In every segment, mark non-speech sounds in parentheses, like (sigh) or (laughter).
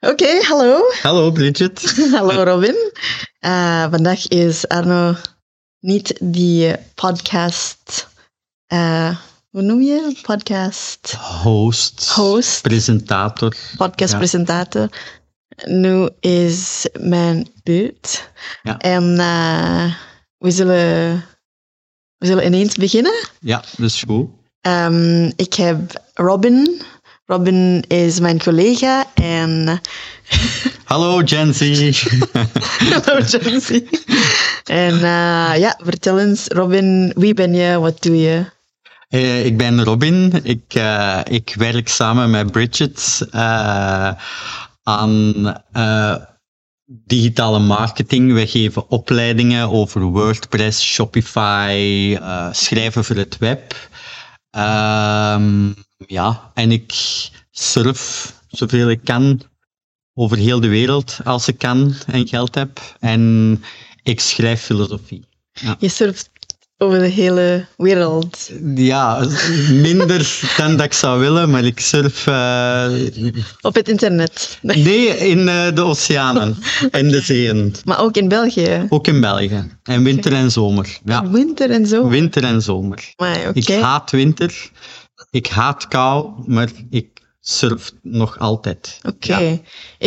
Oké, hallo. Hallo Bridget. (laughs) hallo Robin. Uh, vandaag is Arno niet die podcast. Uh, hoe noem je? Podcast. Host. Host. Presentator. Podcastpresentator. Ja. Nu is mijn beurt. Ja. En uh, we, zullen, we zullen ineens beginnen. Ja, dat is goed. Um, ik heb Robin. Robin is mijn collega en... (laughs) Hallo Jency. (laughs) Hallo Jency. En uh, ja, vertel eens, Robin, wie ben je, wat doe je? Uh, ik ben Robin. Ik, uh, ik werk samen met Bridget aan digitale marketing. We geven opleidingen over WordPress, Shopify, schrijven voor het web. Um, ja, en ik surf zoveel ik kan over heel de wereld als ik kan en geld heb. En ik schrijf filosofie. Ja. Je surft over de hele wereld? Ja, minder dan dat ik zou willen, maar ik surf... Uh... Op het internet? Nee, (laughs) nee in uh, de oceanen en de zeeën. Maar ook in België? Ook in België. En winter en zomer. Ja. Winter en zomer? Winter en zomer. Maar, okay. Ik haat winter. Ik haat kou, maar ik surf nog altijd. Oké. Okay. Ja.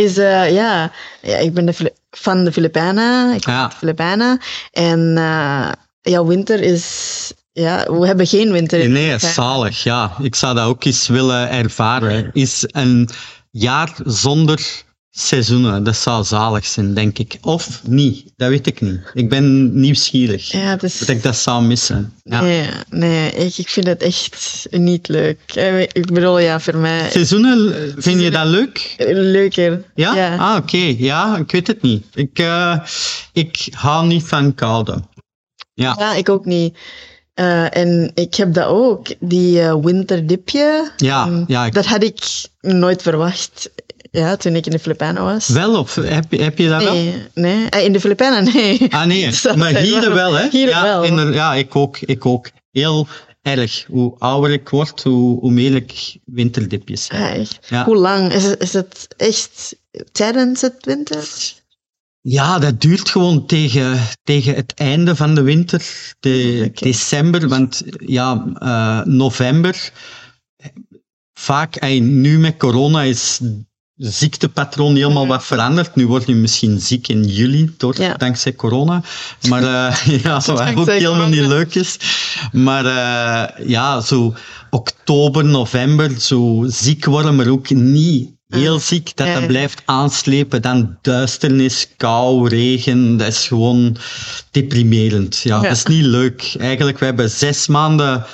Is, uh, ja. ja, ik ben de van de Filipijnen. Ik ja. de Filipijnen. En uh, ja, winter is... Ja, we hebben geen winter. Nee, zalig, ja. Ik zou dat ook eens willen ervaren. Is een jaar zonder seizoenen. Dat zou zalig zijn, denk ik. Of niet, dat weet ik niet. Ik ben nieuwsgierig. Ja, dus... Dat ik dat zou missen. Ja. Nee, nee ik, ik vind het echt niet leuk. Ik bedoel, ja, voor mij... Seizoenen, vind je dat leuk? Leuker. Ja? ja. Ah, oké. Okay. Ja, ik weet het niet. Ik, uh, ik hou niet van koude. Ja, ja ik ook niet. Uh, en ik heb dat ook, die uh, winterdipje. Ja, um, ja ik... Dat had ik nooit verwacht. Ja, toen ik in de Filipijnen was. Wel, of heb, heb je dat nee, wel? Nee, in de Filipijnen nee. Ah nee, (laughs) maar hier wel, hè? Hier ja, wel. In, ja, ik ook, ik ook. Heel erg. Hoe ouder ik word, hoe, hoe meer ik winterdipjes heb. Ah, echt? Ja. Hoe lang? Is het, is het echt tijdens het winter? Ja, dat duurt gewoon tegen, tegen het einde van de winter, de Okay. december, want ja, uh, november, vaak, nu met corona is ziektepatroon helemaal wat veranderd. Nu word je misschien ziek in juli, door, Ja. dankzij corona. Maar uh, (laughs) ja, wat ook helemaal corona. niet leuk is. Maar uh, ja, zo oktober, november, zo ziek worden, maar ook niet heel ziek, dat dat blijft aanslepen. Dan duisternis, kou, regen, dat is gewoon deprimerend. Ja, Ja. dat is niet leuk. Eigenlijk, we hebben zes maanden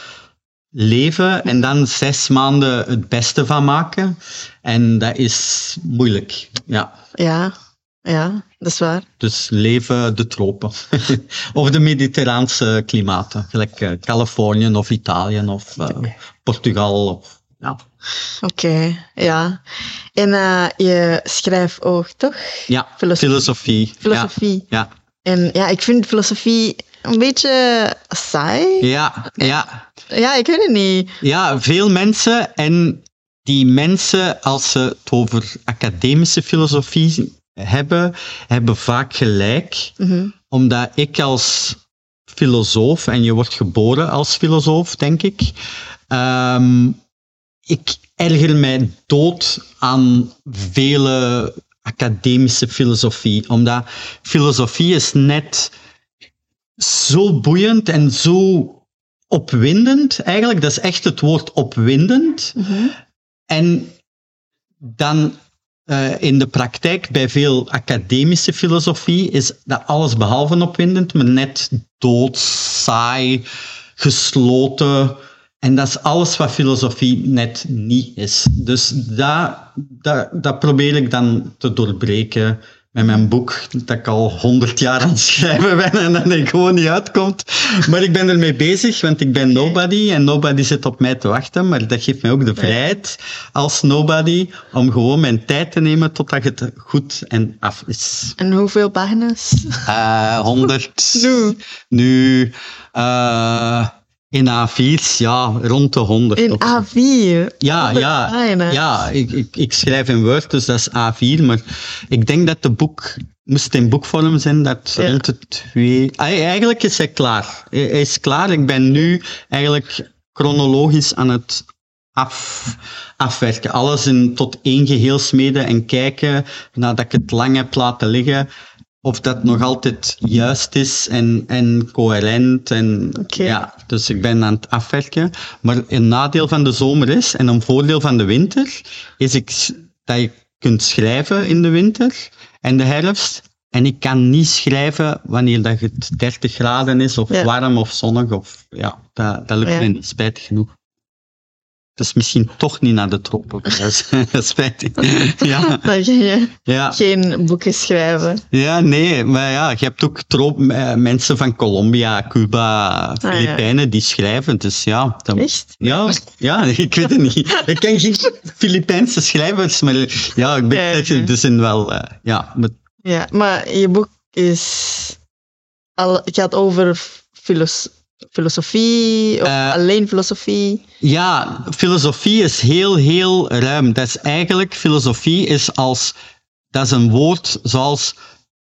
leven en dan zes maanden het beste van maken. En dat is moeilijk. Ja. Ja, ja, dat is waar. Dus leven de tropen. (laughs) of de mediterraanse klimaten, gelijk eh, Californië of Italië of eh, Portugal. Of, ja. Oké, ja. En eh, je schrijft ook, toch? ja, Filosofie. filosofie. Filosofie. Ja, En ja, ik vind filosofie een beetje saai. ja, ja. Ja, ik weet het niet. Ja, veel mensen en die mensen, als ze het over academische filosofie hebben, hebben vaak gelijk. Mhm. Omdat ik als filosoof, en je wordt geboren als filosoof, denk ik, ehm, ik erger mij dood aan vele academische filosofie. Omdat filosofie is net zo boeiend en zo opwindend. Eigenlijk, dat is echt het woord opwindend. Mhm. En dan eh, in de praktijk, bij veel academische filosofie, is dat alles behalve opwindend, maar net dood, saai, gesloten. En dat is alles wat filosofie net niet is. Dus dat, dat, dat probeer ik dan te doorbreken met mijn boek, dat ik al honderd jaar aan het schrijven ben en dat het gewoon niet uitkomt. Maar ik ben ermee bezig, want ik ben nobody en nobody zit op mij te wachten. Maar dat geeft mij ook de vrijheid als nobody om gewoon mijn tijd te nemen totdat het goed en af is. En hoeveel pagina's? Eh 100. Nu. Nu, eh, In A4's, ja, rond de 100. In of zo. A4. Ja, ja, ja ik, ik, ik schrijf in Word, dus dat is A4. Maar ik denk dat de boek, moest het in boekvorm zijn, dat Ja. rond de twee... Eigenlijk is hij klaar. Hij is klaar. Ik ben nu eigenlijk chronologisch aan het af, afwerken. Alles in, tot één geheel smeden en kijken, nadat ik het lang heb laten liggen, of dat nog altijd juist is en, en coherent. En, ja, dus ik ben aan het afwerken. Maar een nadeel van de zomer is, en een voordeel van de winter, is ik, dat je kunt schrijven in de winter en de herfst. En ik kan niet schrijven wanneer dat het 30 graden is, of Ja. warm of zonnig. Of, ja, dat, dat lukt Ja. mij niet, spijtig genoeg. Dus misschien toch niet naar de tropen. (laughs) Dat spijtig. (laughs) (laughs) Ja, Dan ga je ja. geen boeken schrijven. Ja, nee, maar ja, je hebt ook trop, eh, mensen van Colombia, Cuba, Filipijnen die schrijven. Dus ja, dan, Echt? ja, ja, ik weet het niet. Ik ken geen Filipijnse schrijvers, maar ja, ik ben oké. er zijn wel, eh, ja, maar, Ja, maar je boek is al, het gaat over filos- filosofie, of Eh, alleen filosofie. ja, filosofie is heel, heel ruim. Dat is eigenlijk, filosofie is als, dat is een woord zoals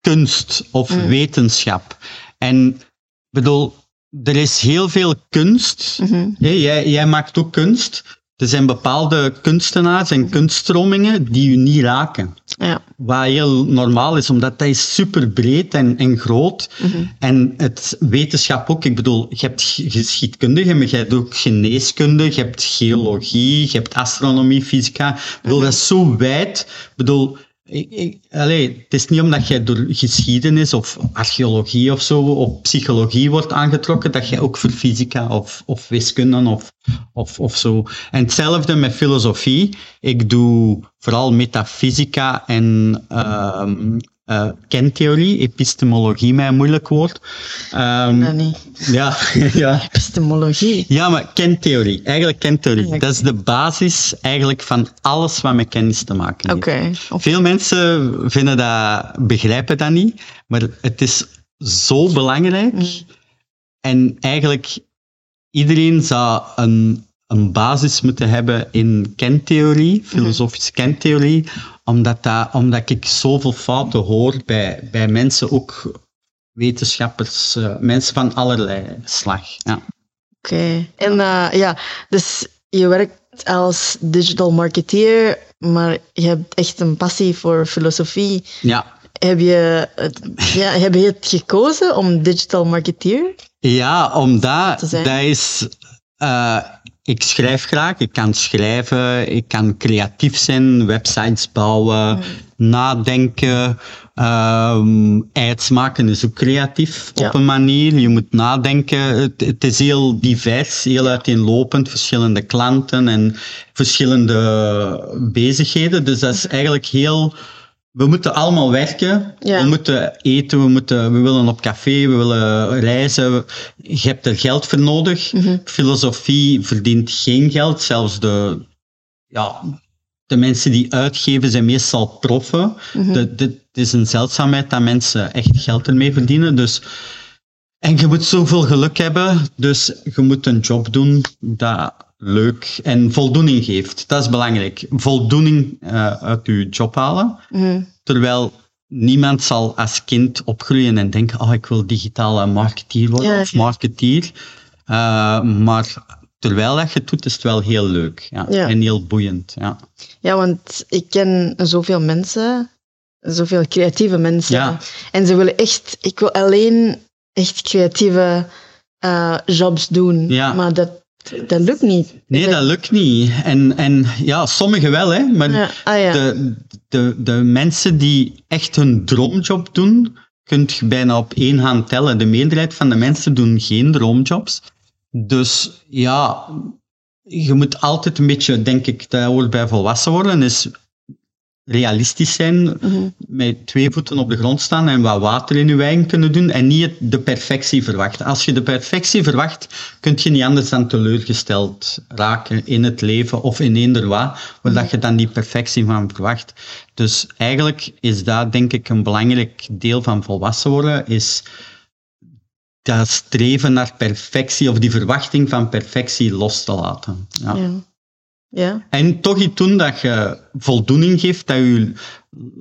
kunst of Mm. wetenschap. En ik bedoel, er is heel veel kunst. Mhm. Jij, jij maakt ook kunst. Er zijn bepaalde kunstenaars en kunststromingen die je niet raken. Ja. Wat heel normaal is, omdat dat is super breed en, en groot. Mhm. En het wetenschap ook. Ik bedoel, je hebt g- geschiedkundige, maar je hebt ook geneeskunde, je hebt geologie, je hebt astronomie, fysica. Ik bedoel, dat is zo wijd. Ik bedoel, ik, ik, het is niet omdat jij door geschiedenis of archeologie of zo, of psychologie wordt aangetrokken, dat jij ook voor fysica of, of wiskunde of, of, of zo. En hetzelfde met filosofie. Ik doe vooral metafysica en ehm, eh, kentheorie, epistemologie, mij een moeilijk woord. Ehm, Dat niet. ja, (laughs) ja. Epistemologie. ja, maar kentheorie, eigenlijk kentheorie, Ja. dat is de basis eigenlijk van alles wat met kennis te maken heeft. Oké. Veel mensen vinden dat, begrijpen dat niet, maar het is zo belangrijk. Mm. En eigenlijk iedereen zou een, een basis moeten hebben in kentheorie, filosofische kentheorie, omdat, dat, omdat ik zoveel fouten hoor bij, bij mensen, ook wetenschappers, eh, mensen van allerlei slag. Ja. Oké. En eh, ja, dus je werkt als digital marketeer, maar je hebt echt een passie voor filosofie. Ja. Heb je, het, ja, heb je het gekozen om digital marketeer? Ja, omdat dat is. eh, ik schrijf graag, ik kan schrijven, ik kan creatief zijn, websites bouwen, nadenken. ehm ads maken is ook creatief Ja. op een manier. Je moet nadenken. Het, het is heel divers, heel uiteenlopend, verschillende klanten en verschillende bezigheden. Dus dat is eigenlijk heel. We moeten allemaal werken. Ja. We moeten eten, we, moeten, we willen op café, we willen reizen. Je hebt er geld voor nodig. Mhm. Filosofie verdient geen geld. Zelfs de, ja, de mensen die uitgeven zijn meestal proffen. De, de, het is een zeldzaamheid dat mensen echt geld ermee verdienen. Dus, en je moet zoveel geluk hebben. Dus je moet een job doen dat leuk en voldoening geeft. Dat is belangrijk. Voldoening eh, uit je job halen. Mhm. Terwijl niemand zal als kind opgroeien en denken, oh, ik wil digitale marketeer worden Ja. of marketeer. Eh, maar terwijl dat je het doet, is het wel heel leuk. Ja. Ja. En heel boeiend. Ja. Ja, want ik ken zoveel mensen, zoveel creatieve mensen. Ja. En ze willen echt, ik wil alleen echt creatieve eh, jobs doen. Maar dat, dat lukt niet. Nee, dat lukt niet. En, en ja, sommigen wel, hè. Maar Ja, ah ja. de, de, de mensen die echt hun droomjob doen, kunt je bijna op één hand tellen. De meerderheid van de mensen doen geen droomjobs. Dus ja, je moet altijd een beetje, denk ik, dat hoort bij volwassen worden, is realistisch zijn, Mhm. met twee voeten op de grond staan en wat water in je wijn kunnen doen en niet de perfectie verwachten. Als je de perfectie verwacht, kun je niet anders dan teleurgesteld raken in het leven of in eender wat, waar dat je dan die perfectie van verwacht. Dus eigenlijk is dat denk ik een belangrijk deel van volwassen worden, is dat streven naar perfectie of die verwachting van perfectie los te laten. Ja. Ja. Ja. En toch iets doen dat je voldoening geeft, dat je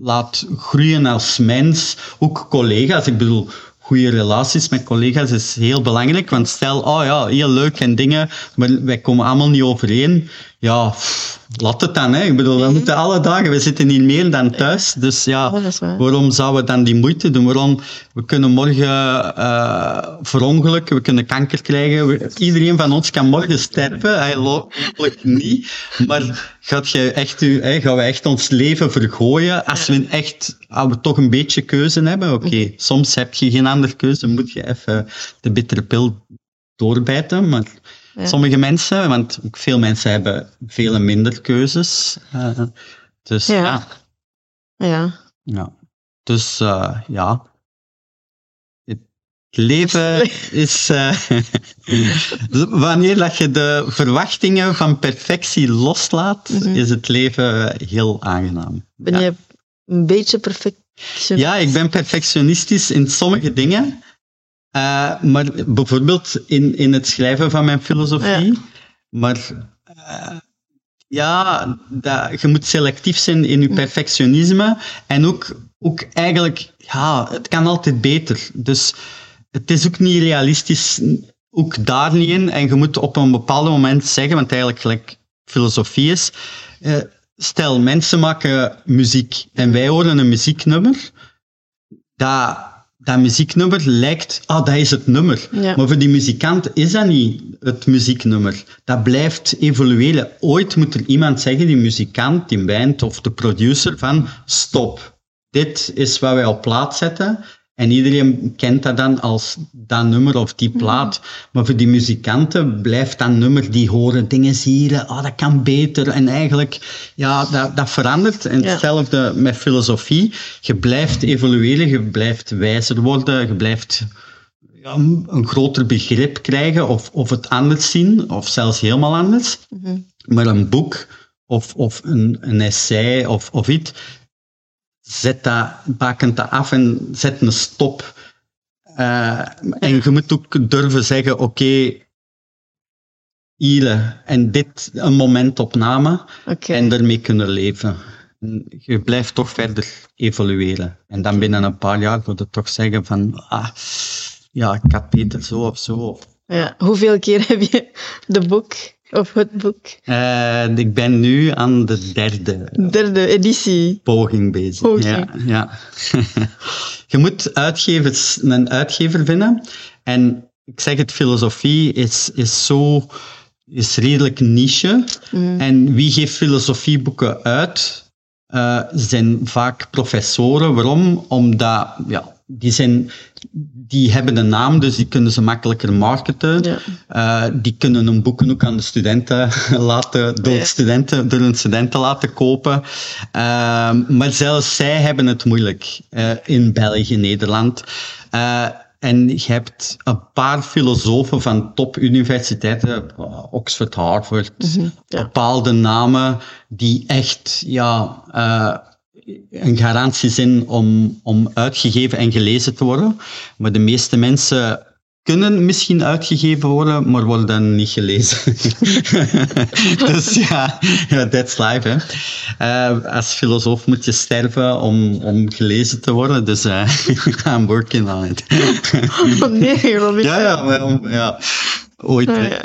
laat groeien als mens. Ook collega's, ik bedoel, goede relaties met collega's is heel belangrijk. Want stel, oh ja, heel leuk en dingen, maar wij komen allemaal niet overeen. Ja, pff, laat het dan. Hè. Ik bedoel, we moeten alle dagen, we zitten hier meer dan thuis. Dus ja, Oh, waarom zouden we dan die moeite doen? Waarom, we kunnen morgen eh verongelukken, we kunnen kanker krijgen. We- iedereen van ons kan morgen sterven. Hij hopelijk niet. Maar gaat je echt, hè, gaan we echt ons leven vergooien als we echt, als we toch een beetje keuze hebben? Oké, soms heb je geen andere keuze, moet je even de bittere pil doorbijten. Maar Ja. sommige mensen, want ook veel mensen hebben veel minder keuzes. eh, dus Ja. ja. Ja. Dus eh, ja. Het leven (laughs) is. eh, (laughs) wanneer dat je de verwachtingen van perfectie loslaat, Mhm. is het leven heel aangenaam. Ben ja. je een beetje perfect? ja, ik ben perfectionistisch in sommige dingen. Eh, maar bijvoorbeeld in, in het schrijven van mijn filosofie. Maar eh, ja, dat, je moet selectief zijn in je perfectionisme. En ook, ook eigenlijk, ja, het kan altijd beter. Dus het is ook niet realistisch, ook daar niet in. En je moet op een bepaald moment zeggen, want eigenlijk gelijk filosofie is. eh, stel, mensen maken muziek en wij horen een muzieknummer. Dat, dat muzieknummer lijkt, ah, dat is het nummer. Ja. Maar voor die muzikant is dat niet het muzieknummer. Dat blijft evolueren. Ooit moet er iemand zeggen, die muzikant, die band of de producer, van stop. Dit is wat wij op plaat zetten. En iedereen kent dat dan als dat nummer of die plaat. Maar voor die muzikanten blijft dat nummer, die horen dingen hier, oh, dat kan beter. En eigenlijk, ja, dat, dat verandert. En hetzelfde met filosofie. Je blijft evolueren, je blijft wijzer worden, je blijft ja, een groter begrip krijgen of, of het anders zien, of zelfs helemaal anders. Mhm. Maar een boek of, of een, een essay of, of iets, zet dat, bakent dat af en zet een stop. Eh, en je moet ook durven zeggen, oké, hier en dit een momentopname Oké. en ermee kunnen leven. En Je blijft toch verder evolueren. En dan binnen een paar jaar moet je toch zeggen van, ah, ja, ik had beter zo of zo. Ja. Hoeveel keer heb je de boek of het boek? Eh, ik ben nu aan de derde Derde editie. poging bezig. Oké. Ja, ja. (laughs) je moet uitgevers, een uitgever vinden. En ik zeg het, filosofie is, is zo is redelijk niche. Mhm. En wie geeft filosofieboeken uit? Eh, zijn vaak professoren. Waarom? Omdat ja, die, zijn, die hebben een naam, dus die kunnen ze makkelijker marketen. Ja. Eh, die kunnen hun boeken ook aan de studenten (laughs) laten, door, Ja. studenten, door hun studenten laten kopen. Eh, maar zelfs zij hebben het moeilijk eh, in België, Nederland. En je hebt een paar filosofen van topuniversiteiten, Oxford, Harvard, ja. bepaalde namen die echt ja, een garantie zijn om, om uitgegeven en gelezen te worden. Maar de meeste mensen kunnen misschien uitgegeven worden, maar worden dan niet gelezen. (laughs) dus ja, ja, that's life. Hè. Eh, als filosoof moet je sterven om, om gelezen te worden, dus eh (laughs) I'm working on it. (laughs) Nee, Robin. ja, ja, maar, ja. Ooit. Ja,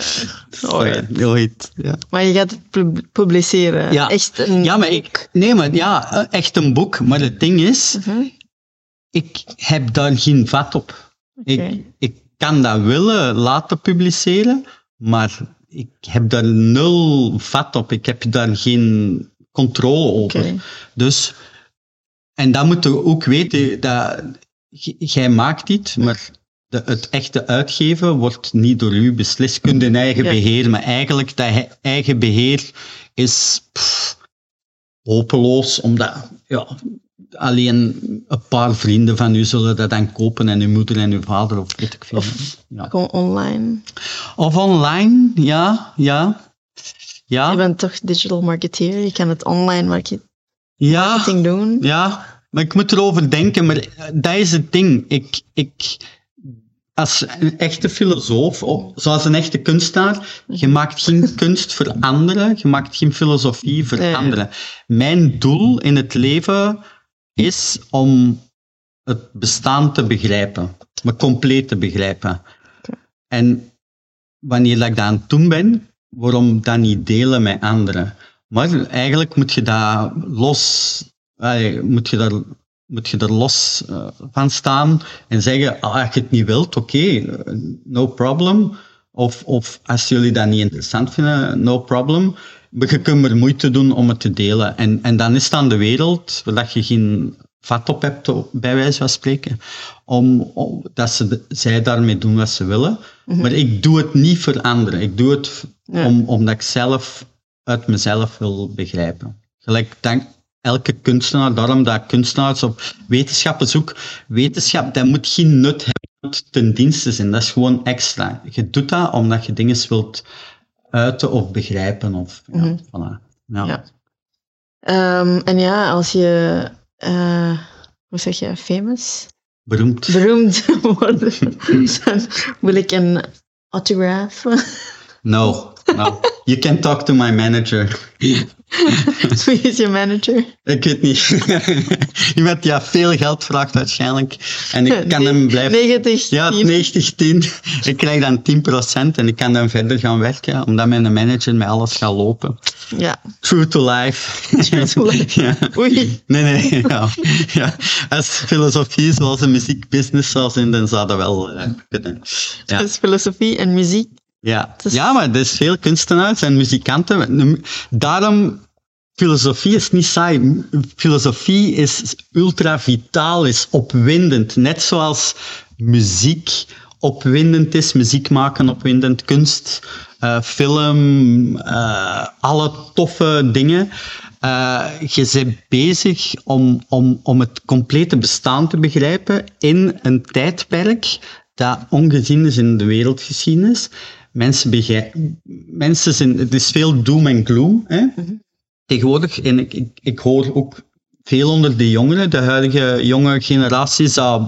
ooit. Ja, ooit, ja. Maar je gaat het pub- publiceren. Ja. Echt een Ja, maar ik, nee, maar ja, eh, echt een boek. Maar het ding is, Mhm. ik heb daar geen vat op. Ik, ik kan dat willen laten publiceren, maar ik heb daar nul vat op. Ik heb daar geen controle over. Dus, en dat moet je ook weten, dat jij maakt iets, maar de, het echte uitgeven wordt niet door u beslist. Je kunt een eigen Ja. beheer, maar eigenlijk dat he- eigen beheer is pff, hopeloos, omdat ja, alleen een paar vrienden van u zullen dat dan kopen en uw moeder en uw vader of weet ik veel. ja. Gewoon online. Of online, ja, ja. Ja, Je bent toch digital marketeer. Je kan het online market- ja. marketing doen. Ja, maar ik moet erover denken, maar dat is het ding. Ik, ik, als een echte filosoof, of zoals een echte kunstenaar, je maakt geen kunst voor anderen, je maakt geen filosofie voor anderen. Mijn doel in het leven is om het bestaan te begrijpen, me compleet te begrijpen. En wanneer dat ik dat aan het doen ben, waarom dat niet delen met anderen? Maar eigenlijk moet je daar los, moet je daar, moet je er los eh, van staan en zeggen, ah, als je het niet wilt, oké, eh, no problem. Of, of als jullie dat niet interessant vinden, no problem. Maar je kunt er moeite doen om het te delen. En, en dan is het aan de wereld, dat je geen vat op hebt, bij wijze van spreken, om, om- dat ze, zij daarmee doen wat ze willen. Maar ik doe het niet voor anderen. Ik doe het Ja. om, omdat ik zelf uit mezelf wil begrijpen. Gelijk dank elke kunstenaar, daarom dat kunstenaars op wetenschappen zoeken. Wetenschap, dat moet geen nut hebben ten dienste zijn. Dat is gewoon extra. Je doet dat omdat je dingen wilt uiten of begrijpen. Of, ja, Mhm. voilà. ja. Ja. Ehm, en ja, als je, eh, hoe zeg je, famous? Beroemd. Beroemd (laughs) worden, (laughs) dan wil ik een autograph. No, no. You can talk to my manager. (laughs) (laughs) Wie is je manager? Ik weet niet. (laughs) Iemand die veel geld vraagt waarschijnlijk. En ik kan hem blijven... 90, Ja, 10. 90, 10. Ik krijg dan 10% en ik kan dan verder gaan werken, omdat mijn manager mij alles gaat lopen. Ja. True to life. True to (laughs) life. ja. Oei. Nee, nee. Ja. ja. Als filosofie zoals een muziekbusiness zou zijn, dan zou dat wel eh, kunnen. Ja. Is filosofie en muziek. Ja. is- ja, maar er is veel kunstenaars en muzikanten. Daarom, filosofie is niet saai. Filosofie is ultra vitaal, is opwindend. Net zoals muziek opwindend is, muziek maken opwindend, kunst, eh, film, eh, alle toffe dingen. Eh, je bent bezig om, om, om het complete bestaan te begrijpen in een tijdperk dat ongezien is in de wereldgeschiedenis. Mensen, begrijpen, mensen zijn, het is veel doom en gloom. Hè? Tegenwoordig, en ik, ik, ik hoor ook veel onder de jongeren, de huidige jonge generatie. Zou,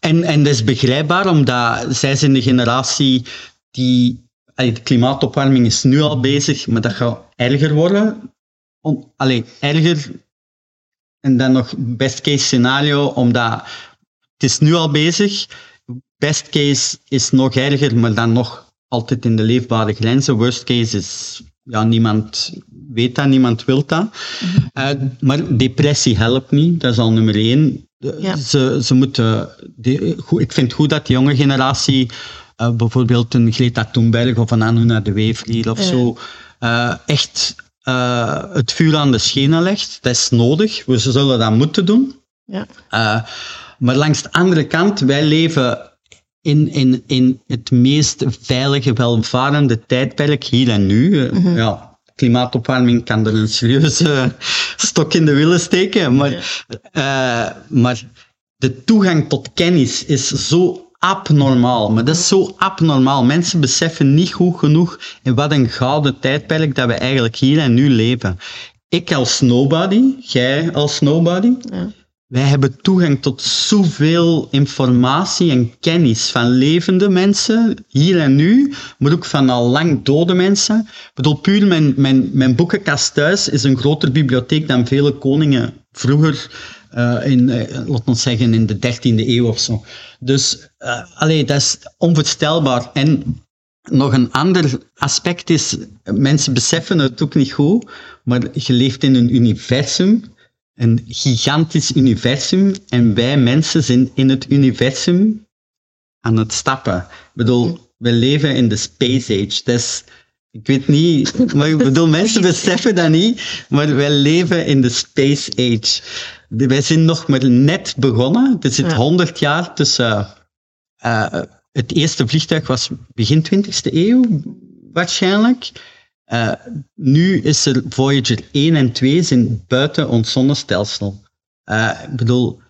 en, en dat is begrijpbaar, omdat zij zijn de generatie die... allee, De klimaatopwarming is nu al bezig, maar dat gaat erger worden. Om, allee, erger en dan nog best case scenario, omdat het is nu al bezig. Best case is nog erger, maar dan nog altijd in de leefbare grenzen. Worst case is, ja, niemand weet dat, niemand wil dat. Uh, maar depressie helpt niet, dat is al nummer één. Ja. Ze, ze moeten, die, goed, ik vind het goed dat de jonge generatie, uh, bijvoorbeeld een Greta Thunberg of een Anuna de Wever of Ja. zo, uh, echt het vuur aan de schenen legt. Dat is nodig, we zullen dat moeten doen. Ja. Maar langs de andere kant, wij leven in, in, in het meest veilige, welvarende tijdperk hier en nu. Mm -hmm. ja, klimaatopwarming kan er een serieuze (laughs) stok in de willen steken, maar, uh, maar de toegang tot kennis is zo abnormaal. Maar dat is zo abnormaal. Mensen beseffen niet goed genoeg in wat een gouden tijdperk dat we eigenlijk hier en nu leven. Ik als nobody, jij als nobody, ja. Wij hebben toegang tot zoveel informatie en kennis van levende mensen, hier en nu, maar ook van al lang dode mensen. Ik bedoel, puur mijn, mijn, mijn boekenkast thuis is een grotere bibliotheek dan vele koningen vroeger uh, in, uh, laten we zeggen, in de 13e eeuw of zo. Dus, uh, allee, dat is onvoorstelbaar. En nog een ander aspect is, mensen beseffen het ook niet goed, maar je leeft in een universum, een gigantisch universum, en wij mensen zijn in het universum aan het stappen. Ik bedoel, we leven in de space age. Dat is, ik weet niet, maar ik bedoel, mensen (laughs) beseffen dat niet, maar wij leven in de space age. Wij zijn nog maar net begonnen. Er zit honderd ja. jaar tussen. Uh, het eerste vliegtuig was begin 20e eeuw, waarschijnlijk. Uh, nu is er Voyager 1 en 2 zijn buiten ons zonnestelsel. Uh, ik bedoel,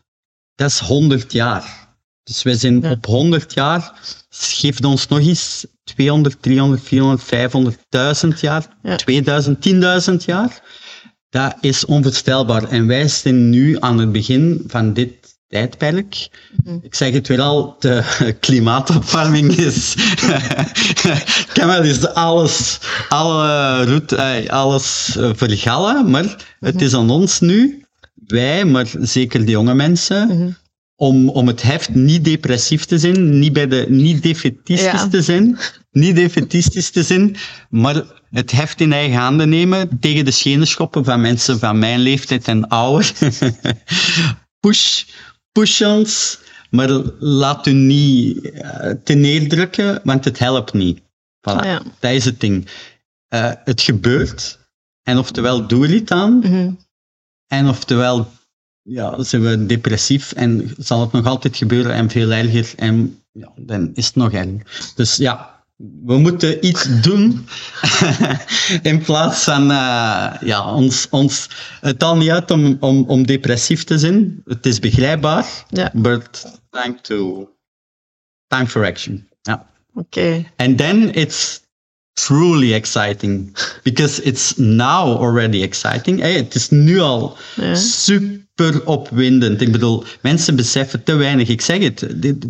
dat is 100 jaar. Dus wij zijn ja. op 100 jaar, geeft ons nog eens 200, 300, 400, 500.000 jaar, ja. 2000, 10.000 jaar. Dat is onvoorstelbaar. En wij zijn nu aan het begin van dit tijdperk. Ik zeg het weer al, de klimaatopwarming is... ik kan wel eens alles, alle route, alles eh, vergallen, maar het is aan ons nu, wij, maar zeker de jonge mensen, om, om het heft niet depressief te zijn, niet, bij de, niet defetistisch Ja. te zijn, niet defetistisch te zijn, maar het heft in eigen handen nemen tegen de schenen schoppen van mensen van mijn leeftijd en ouder. (laughs) push, push ons, maar laat u niet eh, te neerdrukken, want het helpt niet. Voilà, Ja. dat is het ding. Eh, het gebeurt, en oftewel doe er iets aan, Mhm. en oftewel ja, zijn we depressief en zal het nog altijd gebeuren en veel erger. En ja, dan is het nog erger. Dus ja, we moeten iets doen (laughs) in plaats van eh, ja, ons, ons het al niet uit om, om, om depressief te zijn. Het is begrijpbaar, Ja. but time to time for action. Ja. Oké. And then it's truly exciting because it's now already exciting. Hey, het is nu al Ja. super opwindend. Ik bedoel, mensen beseffen te weinig. Ik zeg het,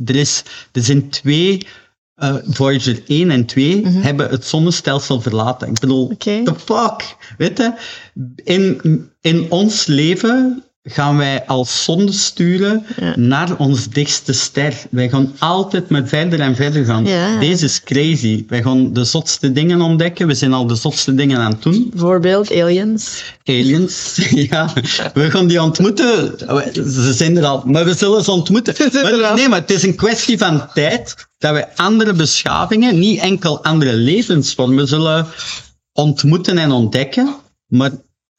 er, is, er zijn twee, eh, Voyager 1 en 2 hebben het zonnestelsel verlaten. Ik bedoel, Oké. the fuck? Weet je, in, in ons leven gaan wij als zonde sturen Ja. naar ons dichtste ster. Wij gaan altijd maar verder en verder gaan. Ja. Deze is crazy. Wij gaan de zotste dingen ontdekken. We zijn al de zotste dingen aan het doen. Bijvoorbeeld aliens. Aliens, (laughs) ja. We gaan die ontmoeten. Ze zijn er al, maar we zullen ze ontmoeten. Maar, nee, maar het is een kwestie van tijd dat wij andere beschavingen, niet enkel andere levensvormen, zullen ontmoeten en ontdekken, maar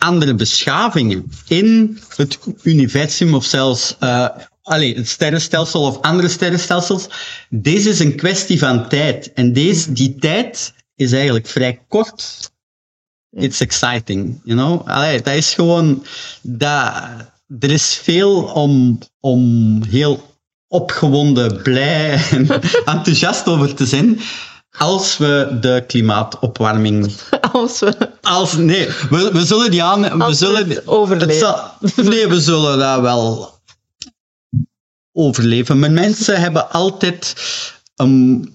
andere beschavingen in het universum of zelfs uh, het sterrenstelsel of andere sterrenstelsels. Deze is een kwestie van tijd. En deze, die tijd is eigenlijk vrij kort it's exciting, you know? Allee, dat is gewoon, dat, er is veel om, om heel opgewonden, blij en (laughs) enthousiast over te zijn, als we de klimaatopwarming... Als we Als, nee, we, we zullen die aan... We Als we zullen, het overleven. het zal- nee, we zullen dat wel overleven. Maar mensen hebben altijd... Um,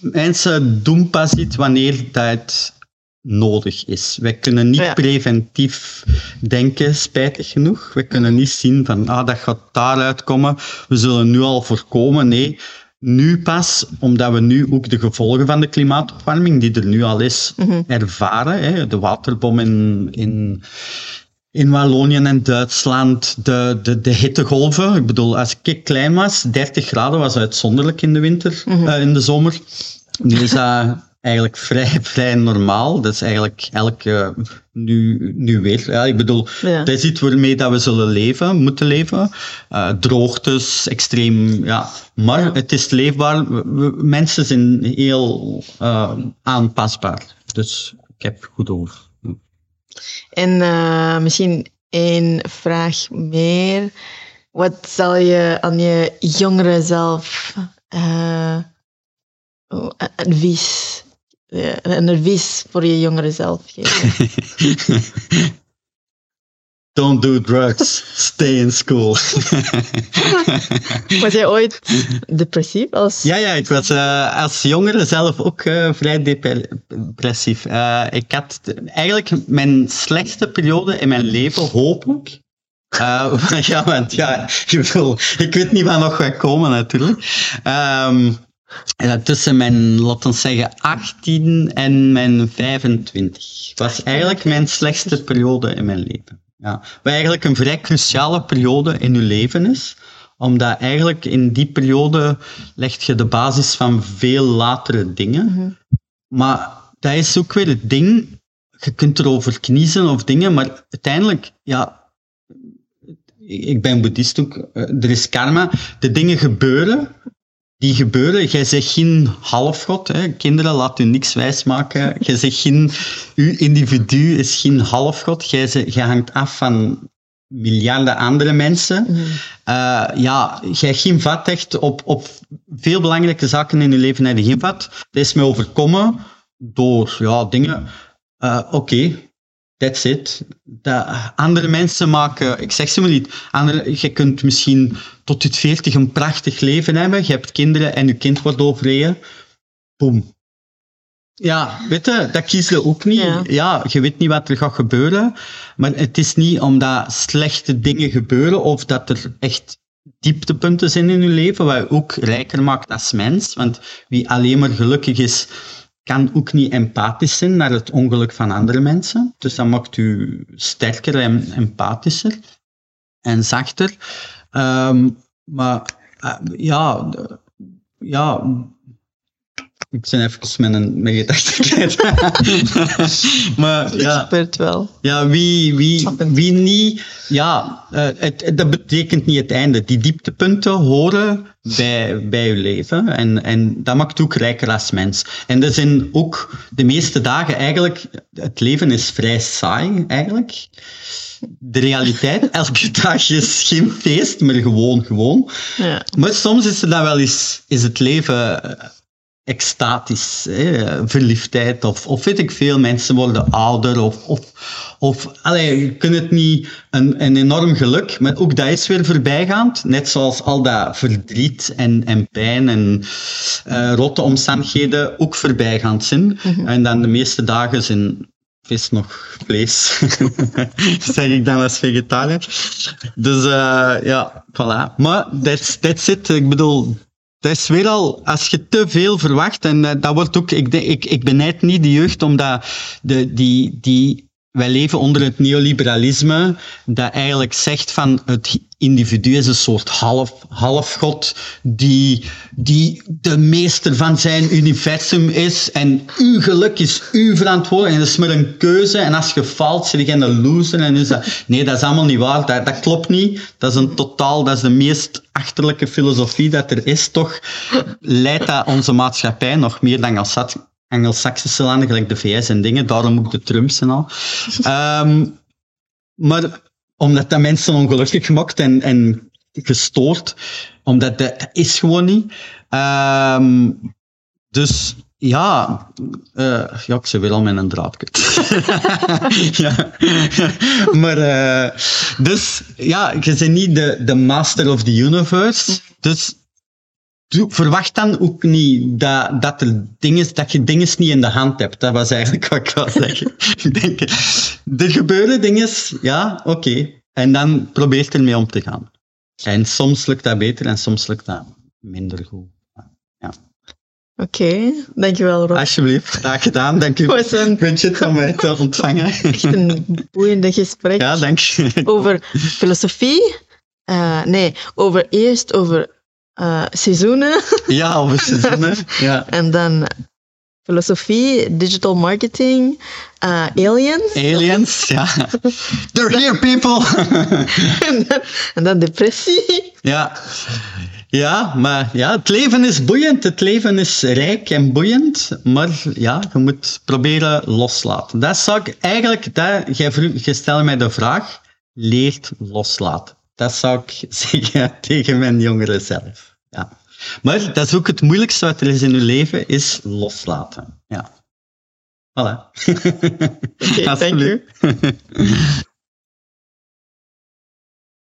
mensen doen pas iets wanneer dat nodig is. Wij kunnen niet Ja. preventief denken, spijtig genoeg. We kunnen niet zien van, ah, dat gaat daaruit komen. We zullen nu al voorkomen. Nee, nu pas, omdat we nu ook de gevolgen van de klimaatopwarming, die er nu al is, ervaren. Hè. De waterbom in, in, in Wallonië en Duitsland, de, de, de hittegolven. Ik bedoel, als ik klein was, 30 graden was uitzonderlijk in de winter, eh, in de zomer. Nu is dat eigenlijk vrij, (laughs) vrij normaal. Dat is eigenlijk elke, nu, nu weer. Ja, ik bedoel, Ja. dat is iets waarmee dat we zullen leven, moeten leven. Eh, droogtes, extreem, ja. Maar het is leefbaar. Mensen zijn heel eh, aanpasbaar. Dus ik heb goed over. En eh, misschien één vraag meer. Wat zal je aan je jongere zelf advies, een advies voor je jongere zelf geven? (laughs) Don't do drugs. Stay in school. Was jij ooit depressief als ja, ja, ik was eh, als jongere zelf ook eh, vrij depressief. Eh, ik had eigenlijk mijn slechtste periode in mijn leven, hopelijk. Eh, (laughs) ja, want ja, ik, bedoel, ik weet niet wat nog gaat komen natuurlijk. Ehm, ja, tussen mijn, laten we zeggen, 18 en mijn 25 was eigenlijk mijn slechtste periode in mijn leven. Ja, wat eigenlijk een vrij cruciale periode in je leven is, omdat eigenlijk in die periode leg je de basis van veel latere dingen. Maar dat is ook weer het ding, je kunt erover kniezen of dingen, maar uiteindelijk, ja, ik ben boeddhist ook, eh, er is karma, de dingen gebeuren, die gebeuren. Jij zegt geen halfgod, hè. kinderen, laat u niks wijsmaken. Jij zegt geen, uw individu is geen halfgod, jij, hangt af van miljarden andere mensen. Eh, ja, jij hebt geen vat echt op, op veel belangrijke zaken in je leven heb je geen vat. Dat is mij overkomen door ja, dingen. Eh, Oké, That's it. Dat andere mensen maken, ik zeg ze maar niet, andere, je kunt misschien tot je veertig een prachtig leven hebben, je hebt kinderen en je kind wordt overleden. Boom. Ja, weet je, dat kies je ook niet. Ja. Ja. je weet niet wat er gaat gebeuren. Maar het is niet omdat slechte dingen gebeuren of dat er echt dieptepunten zijn in je leven, wat je ook rijker maakt als mens. Want wie alleen maar gelukkig is, kan ook niet empathisch zijn naar het ongeluk van andere mensen. Dus dat maakt u sterker en empathischer en zachter. Ehm, maar eh, ja, ja, ik ben even met een mijn gedachten kwijt. maar Ik ja, spurt wel. ja, wie, wie, wie niet, ja, eh, het, het- dat betekent niet het einde. Die dieptepunten horen bij, bij je leven en, en dat maakt ook rijker als mens. En er zijn ook de meeste dagen eigenlijk, het leven is vrij saai eigenlijk. De realiteit, (laughs) elke dag is geen feest, maar gewoon, gewoon. Ja. Maar soms is, er dan wel eens, is het leven eh, extatisch, hè? verliefdheid of, of weet ik veel. Mensen worden ouder of, of, of allee, je kunt het niet een, een enorm geluk, maar ook dat is weer voorbijgaand. Net zoals al dat verdriet en, en pijn en eh rotte omstandigheden ook voorbijgaand zijn. En dan de meeste dagen zijn vis nog vlees, (laughs) zeg ik dan als vegetariër. Dus eh, ja, voilà. Maar that's, that's it. Ik bedoel, dat is weer al, als je te veel verwacht, en eh, dat wordt ook, ik, ik, ik benijd niet de jeugd, omdat de, die, die, wij leven onder het neoliberalisme, dat eigenlijk zegt van het individu is een soort half, halfgod, die, die de meester van zijn universum is, en uw geluk is uw verantwoordelijkheid, en dat is maar een keuze, en als je faalt, zit je een loser, en is dat, nee, dat is allemaal niet waar, dat, dat klopt niet, dat is een totaal, dat is de meest achterlijke filosofie dat er is, toch? Leidt dat onze maatschappij nog meer dan als Anglo-Saxische landen, gelijk de VS en dingen, daarom ook de Trumps en al. Ehm, maar omdat dat mensen ongelukkig maakt en, en gestoord, omdat dat, is gewoon niet. Ehm, dus ja, eh ja, ik zou weer al met een draad kwijt. (laughs) ja. Maar, eh, dus ja, je bent niet de, de master of the universe. Dus verwacht dan ook niet dat, dat, er dingen, dat je dingen niet in de hand hebt. Dat was eigenlijk wat ik wou zeggen. (laughs) ik denk, er gebeuren dingen, ja, oké. En dan probeer ermee om te gaan. En soms lukt dat beter en soms lukt dat minder goed. Oké, dankjewel Rob. Alsjeblieft, graag gedaan. Dank u. Het (laughs) was een, Puntje om mij te ontvangen. (laughs) echt een boeiende gesprek Ja, dank je. over filosofie. Eh, nee, over eerst over eh, seizoenen Ja, over seizoenen. Ja. (laughs) en dan filosofie, digital marketing, eh, aliens Aliens, ja. (laughs) They're here, people. (laughs) en, dan, en dan depressie. Ja. Ja, maar ja, het leven is boeiend. Het leven is rijk en boeiend. Maar ja, je moet proberen loslaten. Dat zou ik eigenlijk, dat, jij, vroeg, jij stelde mij de vraag, leert loslaten. Dat zou ik (laughs) zeggen tegen mijn jongeren zelf. Ja. Maar dat is ook het moeilijkste wat er is in je leven, is loslaten. Ja. Voilà. (laughs) Oké, dank u. Alsjeblieft.